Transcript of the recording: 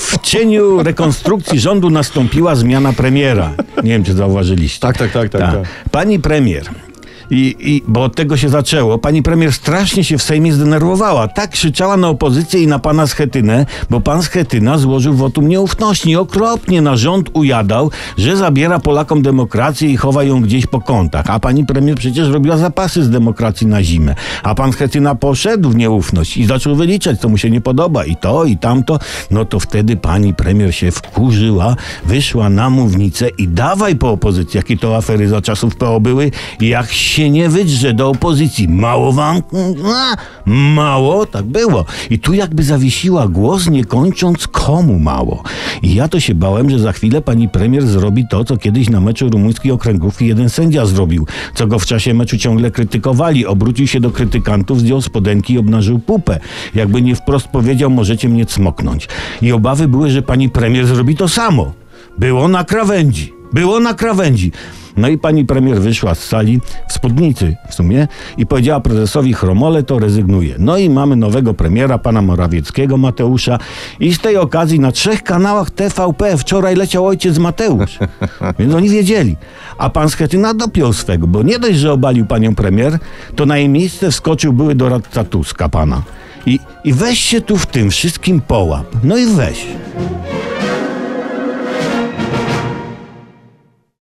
w cieniu rekonstrukcji rządu nastąpiła zmiana premiera. Nie wiem, czy zauważyliście. Tak, tak, tak, tak. tak. Pani premier. I, I, bo od tego się zaczęło. Pani premier strasznie się w Sejmie zdenerwowała. Tak krzyczała na opozycję i na pana Schetynę, bo pan Schetyna złożył wotum nieufności. Okropnie na rząd ujadał, że zabiera Polakom demokrację i chowa ją gdzieś po kątach. A pani premier przecież robiła zapasy z demokracji na zimę. A pan Schetyna poszedł w nieufność i zaczął wyliczać, co mu się nie podoba. I to, i tamto. No to wtedy pani premier się wkurzyła, wyszła na mównicę i dawaj po opozycji, jakie to afery za czasów PO były. Jak się się nie wydrze do opozycji. Mało wam? Mało? Tak było. I tu jakby zawiesiła głos, nie kończąc komu mało. I ja to się bałem, że za chwilę pani premier zrobi to, co kiedyś na meczu rumuńskiej okręgówki jeden sędzia zrobił, co go w czasie meczu ciągle krytykowali. Obrócił się do krytykantów, zdjął spodenki i obnażył pupę. Jakby nie wprost powiedział, możecie mnie cmoknąć. I obawy były, że pani premier zrobi to samo. Było na krawędzi. Było na krawędzi. No i pani premier wyszła z sali w spódnicy w sumie i powiedziała prezesowi Chromole to rezygnuje. No i mamy nowego premiera, pana Morawieckiego Mateusza i z tej okazji na trzech kanałach TVP wczoraj leciał ojciec Mateusz. Więc oni wiedzieli. A pan Schetyna dopiął swego, bo nie dość, że obalił panią premier, to na jej miejsce wskoczył były doradca Tuska pana. I, I weź się tu w tym wszystkim połap. No i weź.